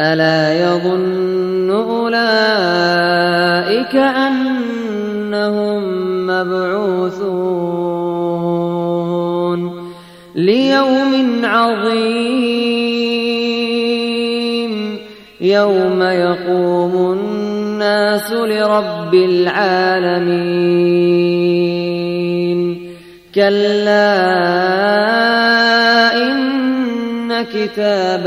ألا يظن أولئك أنهم مبعوثون ليوم عظيم يوم يقوم الناس لرب العالمين كلا إن كتاب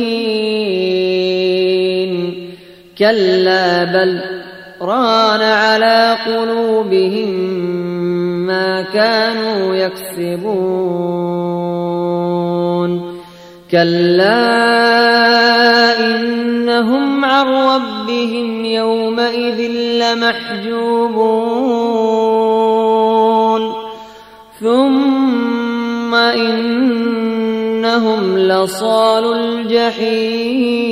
كلا بل ران على قلوبهم ما كانوا يكسبون. كلا إنهم عن ربهم يومئذ لمحجوبون. ثم إنهم لصال الجحيم.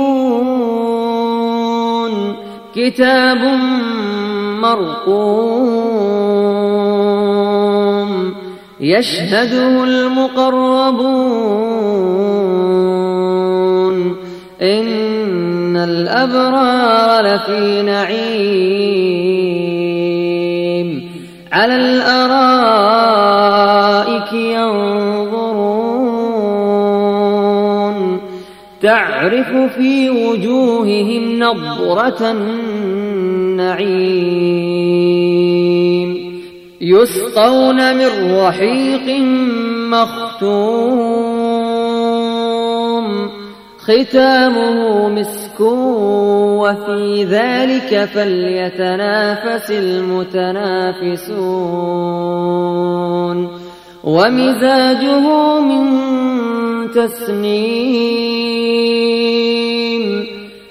كتاب مرقوم يشهده المقربون إن الأبرار لفي نعيم على الأرائك ينظرون تعرف في وجوههم نضرة النعيم. يسقون من رحيق مختوم. ختامه مسك وفي ذلك فليتنافس المتنافسون. ومزاجه من تسنيم.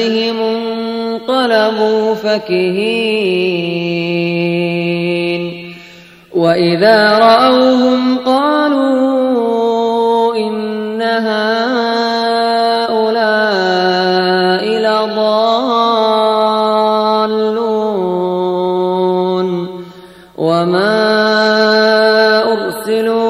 أهلهم انقلبوا فكهين. وإذا رأوهم قالوا إن هؤلاء لضالون. وما أرسلوا